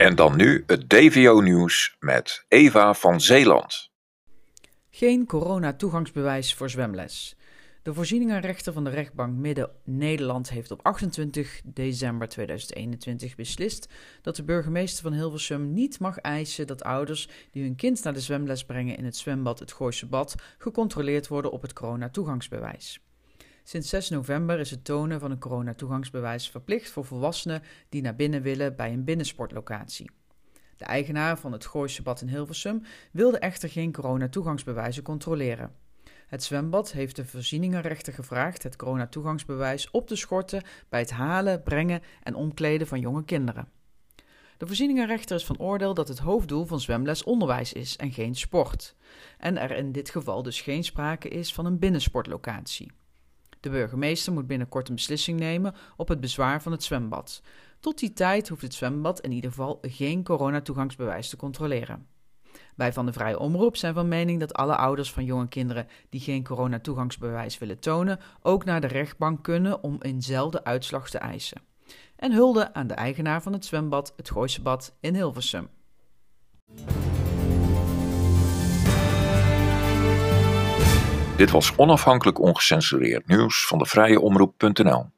En dan nu het DVO-nieuws met Eva van Zeeland. Geen corona-toegangsbewijs voor zwemles. De voorzieningenrechter van de rechtbank Midden-Nederland heeft op 28 december 2021 beslist dat de burgemeester van Hilversum niet mag eisen dat ouders die hun kind naar de zwemles brengen in het zwembad Het Gooise Bad gecontroleerd worden op het corona-toegangsbewijs. Sinds 6 november is het tonen van een coronatoegangsbewijs verplicht voor volwassenen die naar binnen willen bij een binnensportlocatie. De eigenaar van het Gooise Bad in Hilversum wilde echter geen coronatoegangsbewijzen controleren. Het zwembad heeft de voorzieningenrechter gevraagd het coronatoegangsbewijs op te schorten bij het halen, brengen en omkleden van jonge kinderen. De voorzieningenrechter is van oordeel dat het hoofddoel van zwemles onderwijs is en geen sport. En er in dit geval dus geen sprake is van een binnensportlocatie. De burgemeester moet binnenkort een beslissing nemen op het bezwaar van het zwembad. Tot die tijd hoeft het zwembad in ieder geval geen coronatoegangsbewijs te controleren. Wij van de Vrije Omroep zijn van mening dat alle ouders van jonge kinderen die geen coronatoegangsbewijs willen tonen, ook naar de rechtbank kunnen om eenzelfde uitslag te eisen. En hulde aan de eigenaar van het zwembad, het Gooisebad in Hilversum. Dit was onafhankelijk ongecensureerd nieuws van de Vrije Omroep.nl.